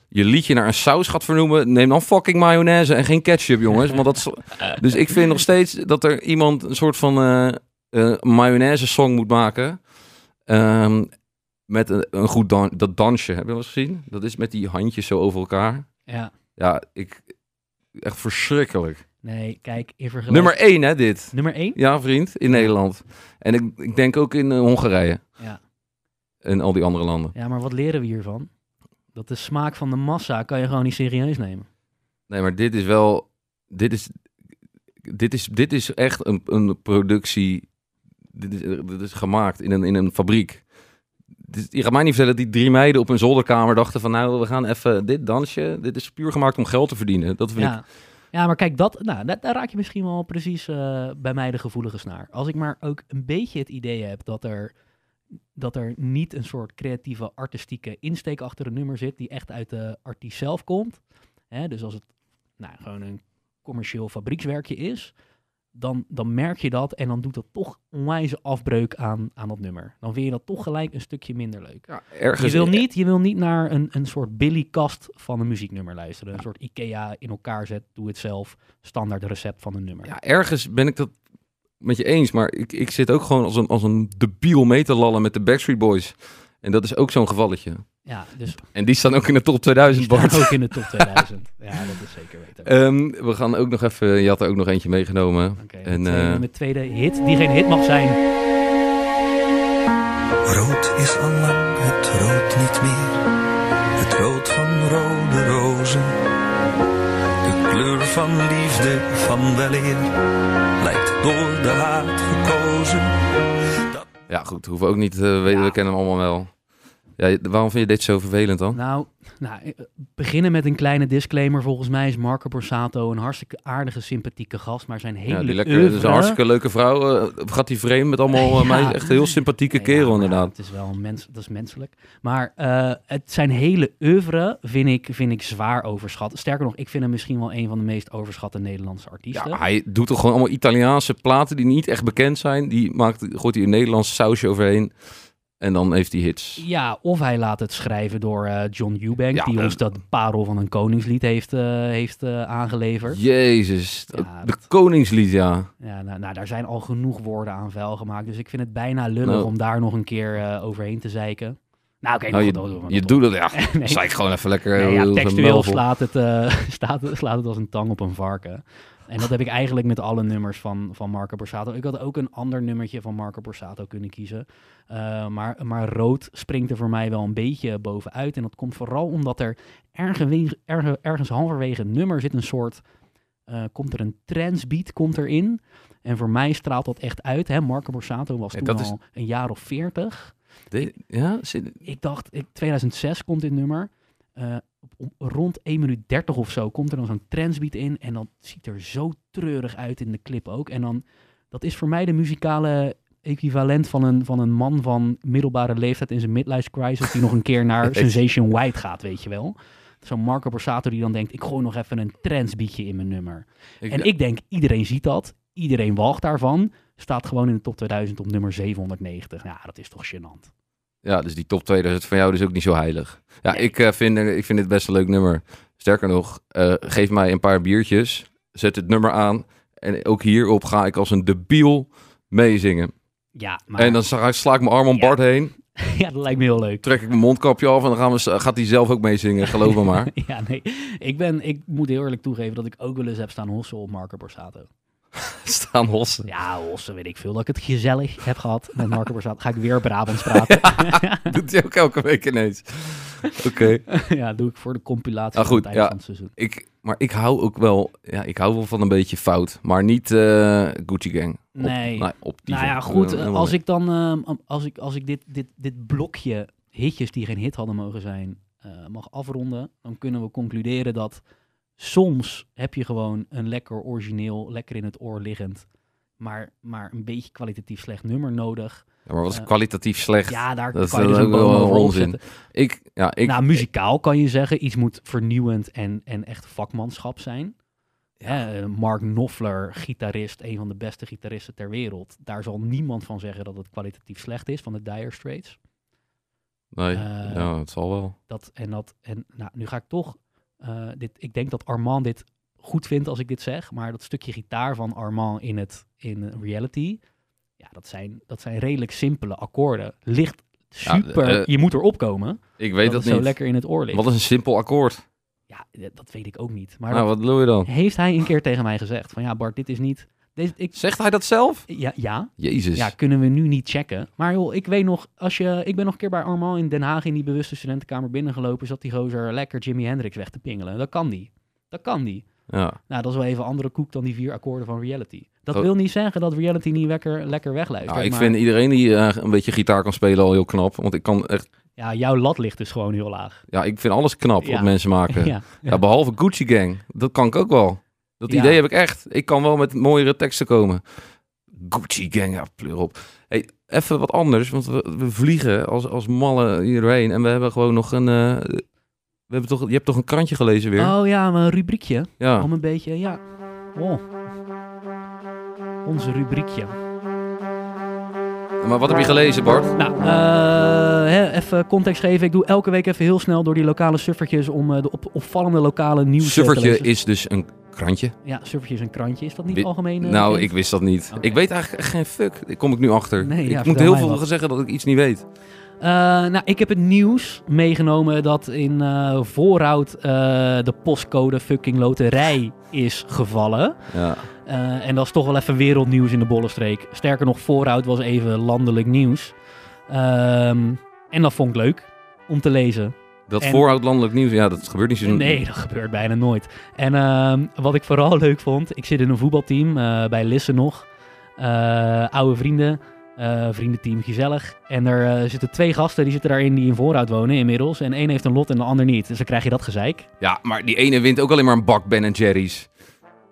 je liedje naar een saus gaat vernoemen, neem dan fucking mayonaise en geen ketchup, jongens. Want dat is, dus ik vind nog steeds dat er iemand een soort van eh eh, mayonaise song moet maken. Ehm, met een, een goed dan, dat dansje. Heb je wel eens gezien? Dat is met die handjes zo over elkaar. Ja. Ja, ik, echt verschrikkelijk. Nee, kijk, in vergelijking... Nummer één, hè, dit. Nummer 1? Ja, vriend, in Nederland. En ik, ik denk ook in eh, Hongarije Ja. en al die andere landen. ja, maar wat leren we hiervan? Dat de smaak van de massa kan je gewoon niet serieus nemen. Nee, maar dit is wel. Dit is. Dit is, dit is echt een, een productie. Dit is, dit is gemaakt in een, in een fabriek. Je gaat mij niet vertellen dat die drie meiden op een zolderkamer dachten van... nou, we gaan even dit dansje. Dit is puur gemaakt om geld te verdienen. Dat vind ik... Ja. maar kijk, dat, nou, daar raak je misschien wel precies eh, bij mij de gevoelige snaar. Als ik maar ook een beetje het idee heb dat er, dat er niet een soort creatieve, artistieke insteek achter een nummer zit, die echt uit de artiest zelf komt. Hè, dus als het nou, gewoon een commercieel fabriekswerkje is, dan, dan merk je dat en dan doet dat toch onwijze afbreuk aan, aan dat nummer. Dan vind je dat toch gelijk een stukje minder leuk. Ja, Je wil, niet, je wil niet naar een, een soort Billy-kast van een muzieknummer luisteren. Een soort IKEA in elkaar zet, doe het zelf, standaard recept van een nummer. Ja, ergens ben ik dat met je eens. Maar ik, ik zit ook gewoon als een, als een debiel mee te lallen met de Backstreet Boys. En dat is ook zo'n gevalletje. Ja, dus En die staan ook in de top 2000, die Bart. staan ook in de top 2000. ja, dat is zeker weten. Ehm, we gaan ook nog even... Je had er ook nog eentje meegenomen. Oké, en, tweede, eh, met tweede hit, die geen hit mag zijn. Rood is al lang het rood niet meer. Het rood van rode rozen. De kleur van liefde, van weleer. Lijkt door de haat gekozen. Ja, goed. Hoeven ook niet te weten. Ja. We kennen hem allemaal wel. Ja, waarom vind je dit zo vervelend dan? Nou, nou, eh, beginnen met een kleine disclaimer. Volgens mij is Marco Borsato een hartstikke aardige, sympathieke gast. Maar zijn hele Ja, die lekker, oeuvre- dat is een hartstikke leuke vrouw. eh, gaat die vreemd met allemaal eh, Ja. mij echt een heel sympathieke Ja, kerel inderdaad. het is wel een mens, dat is menselijk. Maar het zijn hele oeuvre vind ik, vind ik zwaar overschat. Sterker nog, ik vind hem misschien wel een van de meest overschatte Nederlandse artiesten. Ja, hij doet toch gewoon allemaal Italiaanse platen die niet echt bekend zijn. Die maakt, gooit hij een Nederlands sausje overheen. En dan heeft hij hits. Ja, of hij laat het schrijven door eh, John Eubank, Ja, die eh, ons dat parel van een koningslied heeft, eh, heeft aangeleverd. Jezus, Ja, de Koningslied, ja. Ja, nou, nou, daar zijn al genoeg woorden aan vuil gemaakt. Dus ik vind het bijna lullig Nou. om daar nog een keer overheen te zeiken. Nou, oké, Nou, je, doet het, ja. Nee. Zei ik gewoon even lekker. Nee, ja, heel textueel slaat het, eh, staat, slaat het als een tang op een varken. En dat heb ik eigenlijk met alle nummers van, van Marco Borsato. Ik had ook een ander nummertje van Marco Borsato kunnen kiezen. Eh, maar, maar rood springt er voor mij wel een beetje bovenuit. En dat komt vooral omdat er ergens, ergens, ergens halverwege het nummer zit een soort... eh, komt er een transbeat komt erin. En voor mij straalt dat echt uit. Hè? Marco Borsato was toen dat is- al een jaar of veertig. De- ja, zit- Ik dacht, ik, 2006 komt dit nummer. Eh, op- rond 1 minuut 30 of zo komt er dan zo'n transbeat in. En dat ziet er zo treurig uit in de clip ook. En dan, dat is voor mij de muzikale equivalent van een, van een man van middelbare leeftijd in zijn midlife crisis. Die nog een keer naar Sensation White gaat, weet je wel. Zo'n Marco Borsato die dan denkt, ik gooi nog even een transbeatje in mijn nummer. ik- En ik denk, iedereen ziet dat. Iedereen walgt daarvan. Staat gewoon in de top 2000 op nummer 790. Ja, dat is toch gênant. Ja, dus die top 2000 van jou dus ook niet zo heilig. Ja, Nee. ik, eh, vind, ik vind dit best een leuk nummer. Sterker nog, eh, geef mij een paar biertjes, zet het nummer aan en ook hierop ga ik als een debiel meezingen. Ja, maar... En dan sla, sla ik mijn arm om Ja. Bart heen, Ja, dat lijkt me heel leuk. trek ik mijn mondkapje af en dan gaan we, gaat hij zelf ook meezingen, geloof me maar. ja, nee. Ik, ben, ik moet heel eerlijk toegeven dat ik ook wel eens heb staan hossen op Marco Borsato. Staan hossen. Ja, hossen weet ik veel. Dat ik het gezellig heb gehad met Marco Borsato. Ga ik weer Brabants praten. Doet hij ook elke week ineens. Oké. ja, doe ik voor de compilatie Ah, van goed, het einde ja. van het seizoen. Ik, maar ik hou ook wel, ja, ik hou wel van een beetje fout, maar niet eh, Gucci Gang. Op, Nee. op die Nou ja, van- goed. eh, eh, als ik dan, ehm, als ik, als ik dit, dit, dit blokje hitjes die geen hit hadden mogen zijn, eh, mag afronden, dan kunnen we concluderen dat soms heb je gewoon een lekker origineel, lekker in het oor liggend, maar, maar een beetje kwalitatief slecht nummer nodig. Ja, maar wat is eh, kwalitatief slecht? Ja, daar dat kan je dus ook wel onzin. Ik, ja, ik, nou, muzikaal kan je zeggen, iets moet vernieuwend en, en echt vakmanschap zijn. Hè, eh, Mark Knopfler, gitarist, een van de beste gitaristen ter wereld. Daar zal niemand van zeggen dat het kwalitatief slecht is, van de Dire Straits. nee, eh, ja, het zal wel. Dat, en dat, en nou, nu ga ik toch, eh, dit, ik denk dat Armand dit goed vindt als ik dit zeg, maar dat stukje gitaar van Armand in, het, in reality, ja, dat zijn, dat zijn redelijk simpele akkoorden. Ligt Ja, super, eh, je moet erop komen. Ik weet dat dat het zo niet. lekker in het oor ligt. Wat is een simpel akkoord? Ja, dat weet ik ook niet. Maar nou, dat wat bedoel je dan? heeft hij een keer tegen mij gezegd. Van ja, Bart, dit is niet... Deze, ik, Zegt hij dat zelf? ja, ja, Jezus. ja, kunnen we nu niet checken. Maar joh, ik weet nog, als je, ik ben nog een keer bij Armand in Den Haag in die bewuste studentenkamer binnengelopen, zat die gozer lekker Jimi Hendrix weg te pingelen. Dat kan die. Dat kan die. Ja. Nou, dat is wel even andere koek dan die vier akkoorden van reality. Dat Oh. wil niet zeggen dat reality niet lekker, lekker wegluistert. Ik maar vind iedereen die eh, een beetje gitaar kan spelen al heel knap. Want ik kan echt... ja, jouw lat ligt dus gewoon heel laag. Ja, ik vind alles knap Ja. wat mensen maken. ja. ja. behalve Gucci Gang. Dat kan ik ook wel. Dat Ja. idee heb ik echt. Ik kan wel met mooiere teksten komen. Gucci Gang, ja, pleur op. Hey, even wat anders, want we, we vliegen als, als mannen hierheen. En we hebben gewoon nog een... eh, we hebben toch, je hebt toch een krantje gelezen weer? Oh ja, een rubriekje. ja. Om een beetje, ja. Oh. Onze rubriekje. Maar wat heb je gelezen, Bart? Nou, eh, even context geven. Ik doe elke week even heel snel door die lokale suffertjes om eh, de op opvallende lokale nieuws te Suffertje lezen. is dus een krantje. Ja, is een krantje. Is dat niet Wi- algemeen? eh, nou, bekend? ik wist dat niet. Oké. Ik weet eigenlijk echt geen fuck. Daar kom ik nu achter. Nee, ja, ik moet vertel heel mij veel wat. zeggen dat ik iets niet weet. Eh, nou, ik heb het nieuws meegenomen dat in eh voorhoud eh, de postcode fucking loterij is gevallen. Ja. Eh, en dat is toch wel even wereldnieuws in de bollenstreek. Sterker nog, voorhoud was even landelijk nieuws. Ehm, en dat vond ik leuk om te lezen. Dat En- voorhoud landelijk nieuws, ja, dat gebeurt niet zo... Nee, dat gebeurt bijna nooit. En ehm, wat ik vooral leuk vond, ik zit in een voetbalteam eh, bij Lisse nog. Eh, oude vrienden. Eh, vriendenteam, gezellig. En er zitten twee gasten, die zitten daarin die in voorhoud wonen inmiddels. En één heeft een lot en de ander niet. Dus dan krijg je dat gezeik. Ja, maar die ene wint ook alleen maar een bak Ben Jerry's.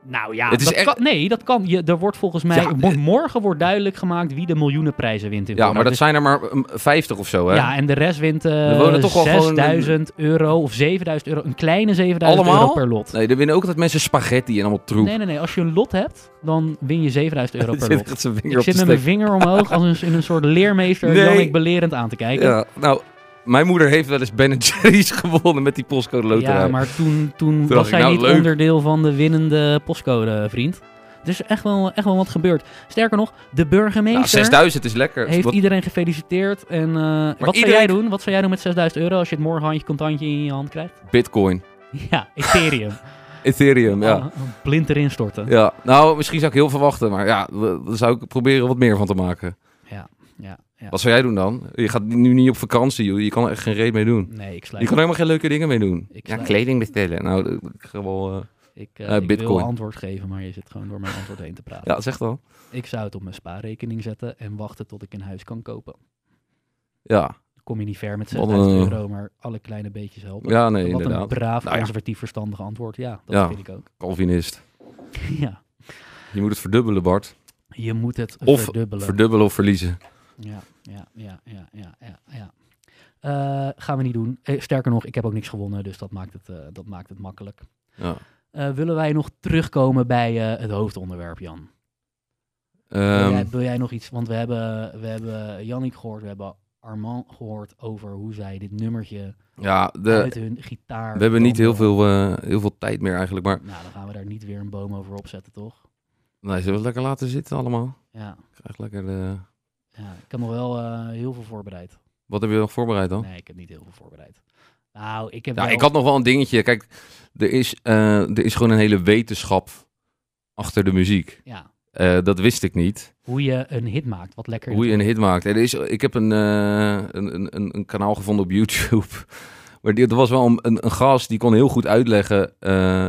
Nou ja, Het is dat echt- kan, nee, dat kan. Je, er wordt volgens mij, Ja, mo- morgen wordt duidelijk gemaakt wie de miljoenenprijzen wint in Ja, maar dat Dus- zijn er maar um, 50 of zo, hè? Ja, en de rest wint eh wel gewoon- 6000 euro of 7000 euro. Een kleine 7000 Allemaal? euro per lot. Nee, er winnen ook altijd mensen spaghetti en allemaal troep. Nee, nee, nee. Als je een lot hebt, dan win je 7000 euro per lot. Ik zit met mijn vinger omhoog als een, in een soort leermeester Nee. Jannik belerend aan te kijken. Ja, nou, mijn moeder heeft wel eens Ben Jerry's gewonnen met die postcode loterij. Ja, maar toen, toen was zij nou, niet leuk. onderdeel van de winnende postcode, vriend. Er is echt wel, echt wel wat gebeurd. Sterker nog, de burgemeester Nou, 6000 is lekker. heeft Wat- iedereen gefeliciteerd. En eh, wat zou jij doen? Wat zou jij doen met 6000 euro als je het morgen handje contantje in je hand krijgt? Bitcoin. Ja, Ethereum. Ethereum, ja. Ah, blind erin storten. Ja, nou, misschien zou ik heel veel wachten, maar ja, daar zou ik proberen wat meer van te maken. Ja, ja, ja. Wat zou jij doen dan? Je gaat nu niet op vakantie, joh. je kan er echt geen reet mee doen. Nee, ik Je sluit. kan helemaal geen leuke dingen mee doen. Ik ja, kleding bestellen. Nou, ik ga wel... eh, Ik, eh, Eh, ik wil antwoord geven, maar je zit gewoon door mijn antwoord heen te praten. Ja, zeg dan. Ik zou het op mijn spaarrekening zetten en wachten tot ik een huis kan kopen. Ja, Dan kom je niet ver met Wat 6000 een- euro, maar alle kleine beetjes helpen. ja nee, Wat inderdaad. een braaf, Nou ja. conservatief, verstandig antwoord. Ja, dat Ja. vind ik ook. Calvinist. ja, Je moet het verdubbelen, Bart. je moet het Of verdubbelen. verdubbelen of verliezen. Ja, ja, ja, ja, ja, ja. ja. Eh, gaan we niet doen. Eh, sterker nog, ik heb ook niks gewonnen, dus dat maakt het, eh, dat maakt het makkelijk. Ja. Willen wij nog terugkomen bij het hoofdonderwerp, Jan? Wil, Ehm, jij, wil jij nog iets? Want we hebben, we hebben Jannik gehoord, we hebben Armand gehoord over hoe zij dit nummertje ja, de, uit hun gitaar. we hebben niet heel veel, heel veel tijd meer eigenlijk, maar Nou, dan gaan we daar niet weer een boom over opzetten, toch? nee, zullen we het lekker laten zitten allemaal? Ja, Ik krijg lekker de... ja ik heb nog wel eh, heel veel voorbereid. Wat heb je nog voorbereid dan? Nee, ik heb niet heel veel voorbereid. Nou, ik heb Ja, wel- ik had nog wel een dingetje. Kijk, er is, eh, er is gewoon een hele wetenschap achter de muziek. Ja, Eh, dat wist ik niet. hoe je een hit maakt, wat lekker Hoe je een hit maakt. Er is, ik heb een, een, een, een, kanaal gevonden op YouTube. Maar die, er was wel een, een, een gast die kon heel goed uitleggen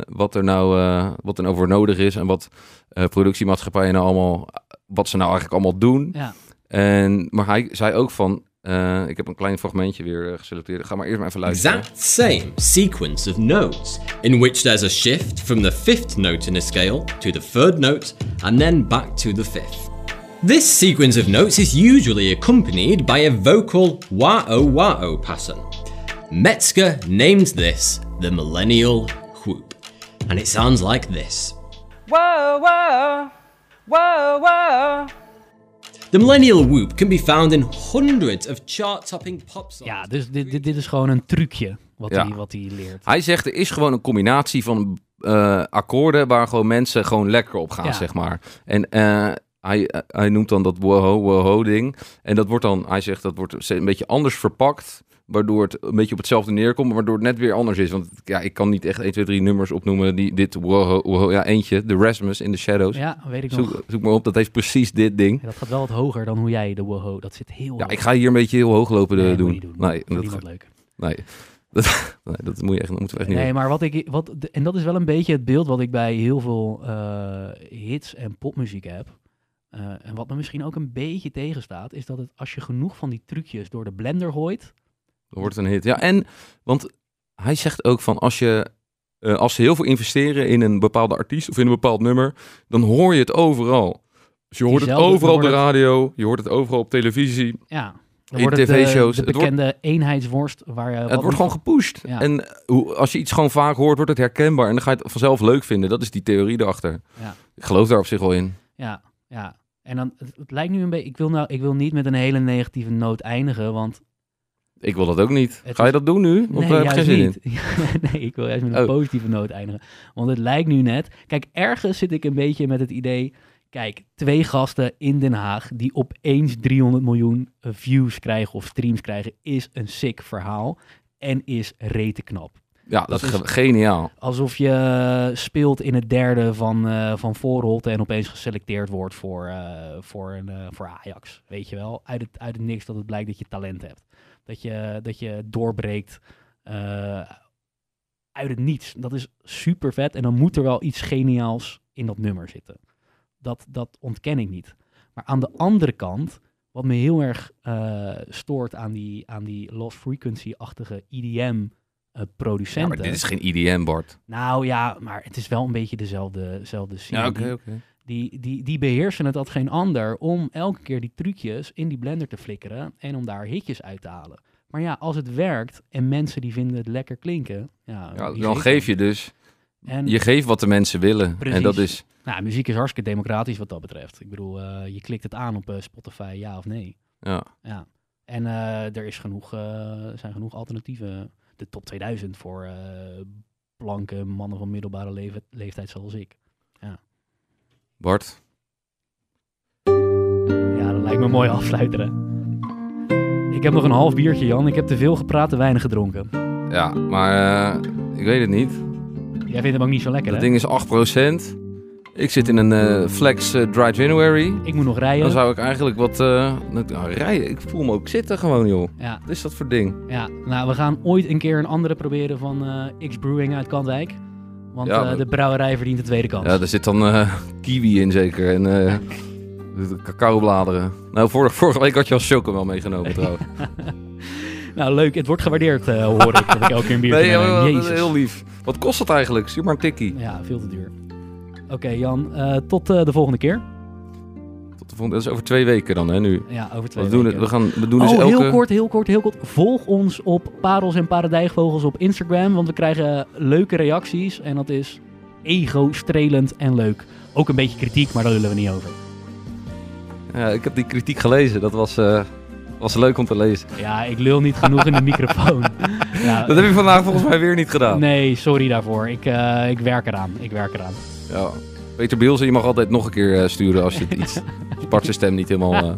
wat, er nou, eh, wat er nou voor nodig is. En wat eh, productiemaatschappijen nou allemaal, wat ze nou eigenlijk allemaal doen. Ja, En, maar hij zei ook van, eh, ik heb een klein fragmentje weer eh, geselecteerd. Ga maar eerst maar even luisteren. exact same sequence of notes, in which there's a shift from the fifth note in a scale to the third note, and then back to the fifth. This sequence of notes is usually accompanied by a vocal wah-oh-wah-oh pattern. Metzger named this the millennial whoop, and it sounds like this. Whoa, whoa, whoa, whoa. The millennial whoop can be found in hundreds of chart-topping pop songs. ja dus dit, dit, dit is gewoon een trucje wat Ja. hij wat hij leert. Hij zegt er is gewoon een combinatie van eh, akkoorden waar gewoon mensen gewoon lekker op gaan, Ja. zeg maar. En eh, hij, eh, hij noemt dan dat woho woho ding. En dat wordt dan, hij zegt dat wordt een beetje anders verpakt. Waardoor het een beetje op hetzelfde neerkomt, waardoor het net weer anders is. Want ja, ik kan niet echt 1, 2, 3 nummers opnoemen die dit woho, woho ja eentje, The Rasmus in the Shadows. Ja, weet ik nog. Zoek, zoek maar op, dat heeft precies dit ding. Ja, dat gaat wel wat hoger dan hoe jij de woho. Dat zit heel Ja, hoog. ik ga hier een beetje heel hoog lopen eh, Nee, doen. Nee, dat, leuk. nee. Dat, nee, dat moet je echt, dat moeten we echt niet Nee, doen. maar wat ik. Wat, en dat is wel een beetje het beeld wat ik bij heel veel eh, hits en popmuziek heb. Eh, en wat me misschien ook een beetje tegenstaat, is dat het als je genoeg van die trucjes door de blender gooit. Dan wordt het een hit. Ja, en want hij zegt ook van als je eh, als ze heel veel investeren in een bepaalde artiest of in een bepaald nummer, dan hoor je het overal. Dus je hoort het overal op de radio, je hoort het overal op televisie. Ja, dan In de- TV-shows. De, Het wordt- bekende eenheidsworst waar je. het wordt gewoon gepusht. Ja. En hoe, als je iets gewoon vaak hoort, wordt het herkenbaar en dan ga je het vanzelf leuk vinden. Dat is die theorie erachter. Ja. Ik geloof daar op zich wel in. Ja, ja. En dan, het, het lijkt nu een beetje. Ik wil, nou, ik wil niet met een hele negatieve noot eindigen, want. Ik wil dat ook niet. Het Ga je dat doen nu? Of nee, daar heb je geen juist zin in? niet. nee, ik wil juist met een Oh. positieve noot eindigen. Want het lijkt nu net. Kijk, ergens zit ik een beetje met het idee. Kijk, twee gasten in Den Haag die opeens 300 miljoen eh, views krijgen of streams krijgen, is een sick verhaal. En is rete knap. Ja, dat, Dat is is- ge- geniaal. Alsof je speelt in het derde van, eh van Voorholte en opeens geselecteerd wordt voor, eh, voor, een, eh, voor Ajax. Weet je wel? Uit het, uit het niks dat het blijkt dat je talent hebt. Dat je, dat je doorbreekt eh, uit het niets. Dat is super vet. En dan moet er wel iets geniaals in dat nummer zitten. Dat, dat ontken ik niet. Maar aan de andere kant, wat me heel erg eh, stoort aan die, aan die lost frequency-achtige EDM eh, Ja, producenten. maar dit is geen IDM, Bart. Nou ja, maar het is wel een beetje dezelfde, dezelfde scene. Ja, oké, oké. Die, die, die beheersen het als geen ander om elke keer die trucjes in die blender te flikkeren en om daar hitjes uit te halen. Maar ja, als het werkt en mensen die vinden het lekker klinken, ja, Ja, dan geef je dus... En, Je geeft wat de mensen willen. Precies. En dat is... nou, muziek is hartstikke democratisch wat dat betreft. Ik bedoel, eh, je klikt het aan op eh, Spotify, ja of nee. Ja. Ja. En eh, er is genoeg, zijn genoeg alternatieven. De top 2000 voor blanke mannen van middelbare leeftijd, zoals ik. Bart, Ja, dat lijkt me een mooi afsluiter, hè? Ik heb nog een half biertje, Jan. Ik heb te veel gepraat, te weinig gedronken. ja, maar eh, ik weet het niet. Jij vindt hem ook niet zo lekker, Dat hè? ding is 8%. Ik zit in een eh, Flex eh, Dry January. Ik moet nog rijden. Dan zou ik eigenlijk wat... nou, rijden. Ik voel me ook zitten gewoon, joh. Ja, Wat is dat voor ding? ja, nou, we gaan ooit een keer een andere proberen van X Brewing uit Kantwijk. Want Ja, eh, de brouwerij verdient de tweede kans. Ja, er zit dan eh, kiwi in zeker. En de cacaobladeren. Nou, vorige, vorige week had je al chocomel meegenomen trouwens. Nou, leuk. Het wordt gewaardeerd, hoor ik. Dat ik elke keer een biertje Nee, joh, Jezus. heel lief. Wat kost dat eigenlijk? Stuur maar een tikkie. Ja, veel te duur. Oké, Jan. tot de volgende keer. Tot de volgende, dat is over twee weken dan, hè, nu. Ja, over twee We doen, het, weken. we, gaan, we doen oh, dus elke... heel kort, heel kort, heel kort. Volg ons op Parels en Paradijgvogels op Instagram, want we krijgen leuke reacties en dat is ego-strelend en leuk. Ook een beetje kritiek, maar daar lullen we niet over. Ja, ik heb die kritiek gelezen. Dat was, eh, was leuk om te lezen. Ja, ik lul niet genoeg in de microfoon. Ja, Dat heb je vandaag volgens mij weer niet gedaan. Nee, sorry daarvoor. Ik, eh, ik werk eraan. Ik werk eraan. Ja. Peter Bielsen, je mag altijd nog een keer eh, sturen als je het iets... Bart zijn stem niet helemaal... eh,